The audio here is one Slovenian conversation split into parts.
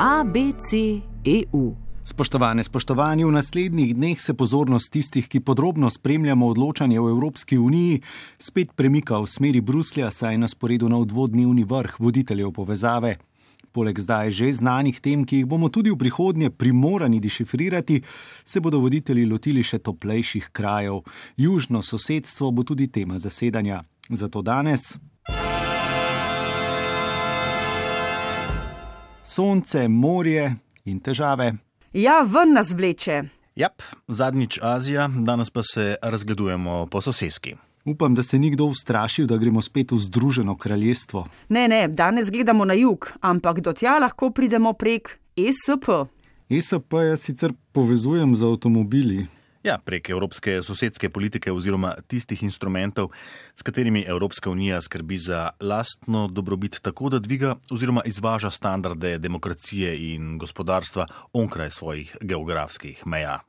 ABC.eu. Spoštovane, spoštovani, v naslednjih dneh se pozornost tistih, ki podrobno spremljamo odločanje v Evropski uniji, spet premika v smeri Bruslja, saj je na sporedu nov dvodnevni vrh voditeljev povezave. Poleg zdaj že znanih tem, ki jih bomo tudi v prihodnje primorani dešifrirati, se bodo voditelji lotili še toplejših krajev. Južno sosedstvo bo tudi tema zasedanja. Zato danes. Sonce, morje in težave. Ja, ven nas vleče. Jap, zadnjič Azija, danes pa se razgledujemo po sosedski. Upam, da se ni kdo ustrašil, da gremo spet v Združeno kraljestvo. Ne, ne, danes gledamo na jug, ampak do tja lahko pridemo prek ESP. ESP jaz sicer povezujem z avtomobili. Ja, prek evropske sosedske politike oziroma tistih instrumentov, s katerimi Evropska unija skrbi za lastno dobrobit tako, da dviga oziroma izvaža standarde demokracije in gospodarstva onkraj svojih geografskih meja.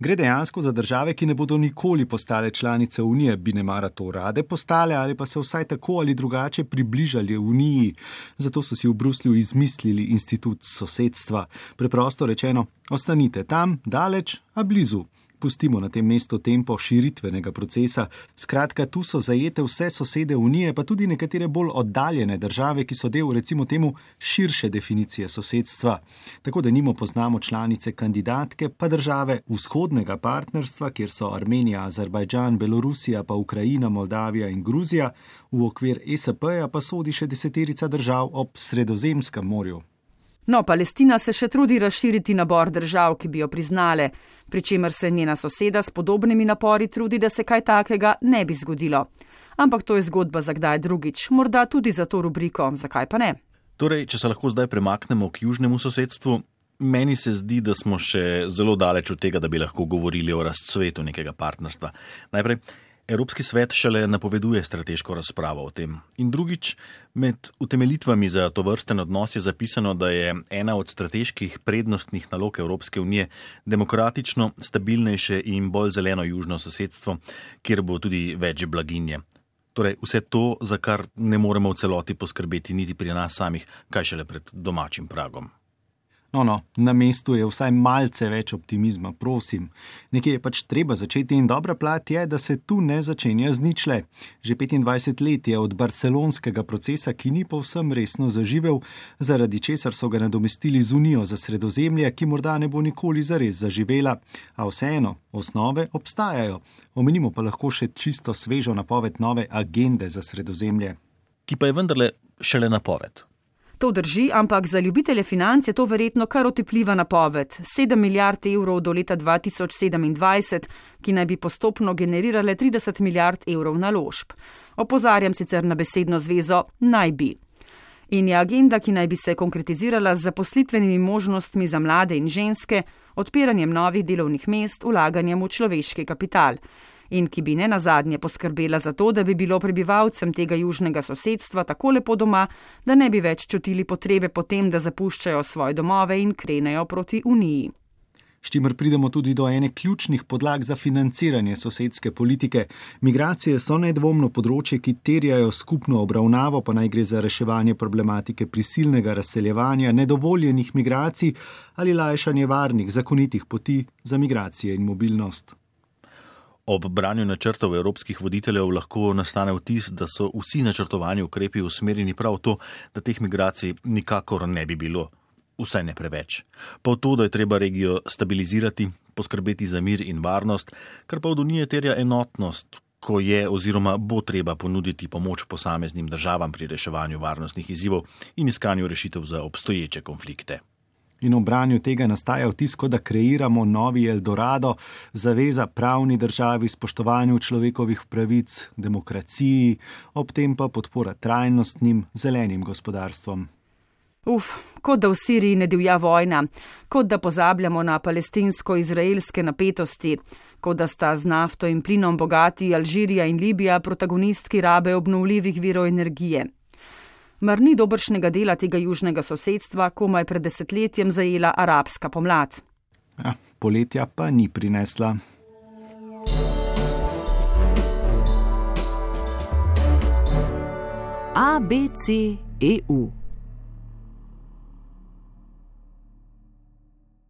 Gre dejansko za države, ki ne bodo nikoli postale članice Unije, bi ne mara to rade postale ali pa se vsaj tako ali drugače približali Uniji. Zato so si v Bruslju izmislili institut sosedstva. Preprosto rečeno, ostanite tam, daleč, a blizu pustimo na tem mestu tempo širitvenega procesa. Skratka, tu so zajete vse sosede Unije, pa tudi nekatere bolj oddaljene države, ki so del recimo temu širše definicije sosedstva. Tako da nimo poznamo članice kandidatke, pa države vzhodnega partnerstva, kjer so Armenija, Azerbajdžan, Belorusija, pa Ukrajina, Moldavija in Gruzija, v okvir SP-ja pa sodi še deseterica držav ob Sredozemskem morju. No, Palestina se še trudi razširiti nabor držav, ki bi jo priznale, pri čemer se njena soseda s podobnimi napori trudi, da se kaj takega ne bi zgodilo. Ampak to je zgodba za kdaj drugič, morda tudi za to rubriko, zakaj pa ne. Torej, če se lahko zdaj premaknemo k južnemu sosedstvu, meni se zdi, da smo še zelo daleč od tega, da bi lahko govorili o razcvetu nekega partnerstva. Najprej, Evropski svet šele napoveduje strateško razpravo o tem. In drugič, med utemelitvami za to vrsten odnos je zapisano, da je ena od strateških prednostnih nalog Evropske unije demokratično, stabilnejše in bolj zeleno južno sosedstvo, kjer bo tudi več blaginje. Torej, vse to, za kar ne moremo v celoti poskrbeti niti pri nas samih, kaj šele pred domačim pragom. No, no, na mestu je vsaj malce več optimizma, prosim. Nekje je pač treba začeti in dobra plat je, da se tu ne začenja z ničle. Že 25 let je od barcelonskega procesa, ki ni povsem resno zaživel, zaradi česar so ga nadomestili z Unijo za sredozemlje, ki morda ne bo nikoli zares zaživela. A vseeno, osnove obstajajo. Omenimo pa lahko še čisto svežo napoved nove agende za sredozemlje. Ki pa je vendarle šele napoved. To drži, ampak za ljubitelje financ je to verjetno kar otepljiva napoved. 7 milijard evrov do leta 2027, ki naj bi postopno generirale 30 milijard evrov naložb. Opozarjam sicer na besedno zvezo naj bi. In je agenda, ki naj bi se konkretizirala z zaposlitvenimi možnostmi za mlade in ženske, odpiranjem novih delovnih mest, ulaganjem v človeški kapital in ki bi ne nazadnje poskrbela za to, da bi bilo prebivalcem tega južnega sosedstva tako lepo doma, da ne bi več čutili potrebe potem, da zapuščajo svoje domove in krenejo proti Uniji. S čimer pridemo tudi do ene ključnih podlag za financiranje sosedske politike. Migracije so nedvomno področje, ki terjajo skupno obravnavo, pa naj gre za reševanje problematike prisilnega razseljevanja, nedovoljenih migracij ali lajšanje varnih, zakonitih poti za migracije in mobilnost. Ob branju načrtov evropskih voditeljev lahko nastane vtis, da so vsi načrtovani ukrepi usmerjeni prav to, da teh migracij nikakor ne bi bilo. Vsaj ne preveč. Pa v to, da je treba regijo stabilizirati, poskrbeti za mir in varnost, kar pa od Unije terja enotnost, ko je oziroma bo treba ponuditi pomoč posameznim državam pri reševanju varnostnih izzivov in iskanju rešitev za obstoječe konflikte in v branju tega nastaja vtis, da kreiramo novi Eldorado, zaveza pravni državi, spoštovanju človekovih pravic, demokraciji, ob tem pa podpora trajnostnim zelenim gospodarstvom. Uf, kot da v Siriji ne divja vojna, kot da pozabljamo na palestinsko-izraelske napetosti, kot da sta z nafto in plinom bogati Alžirija in Libija protagonistki rabe obnovljivih virov energije mar ni dobršnega dela tega južnega sosedstva komaj pred desetletjem zajela arabska pomlad. Ja, poletja pa ni prinesla. ABC EU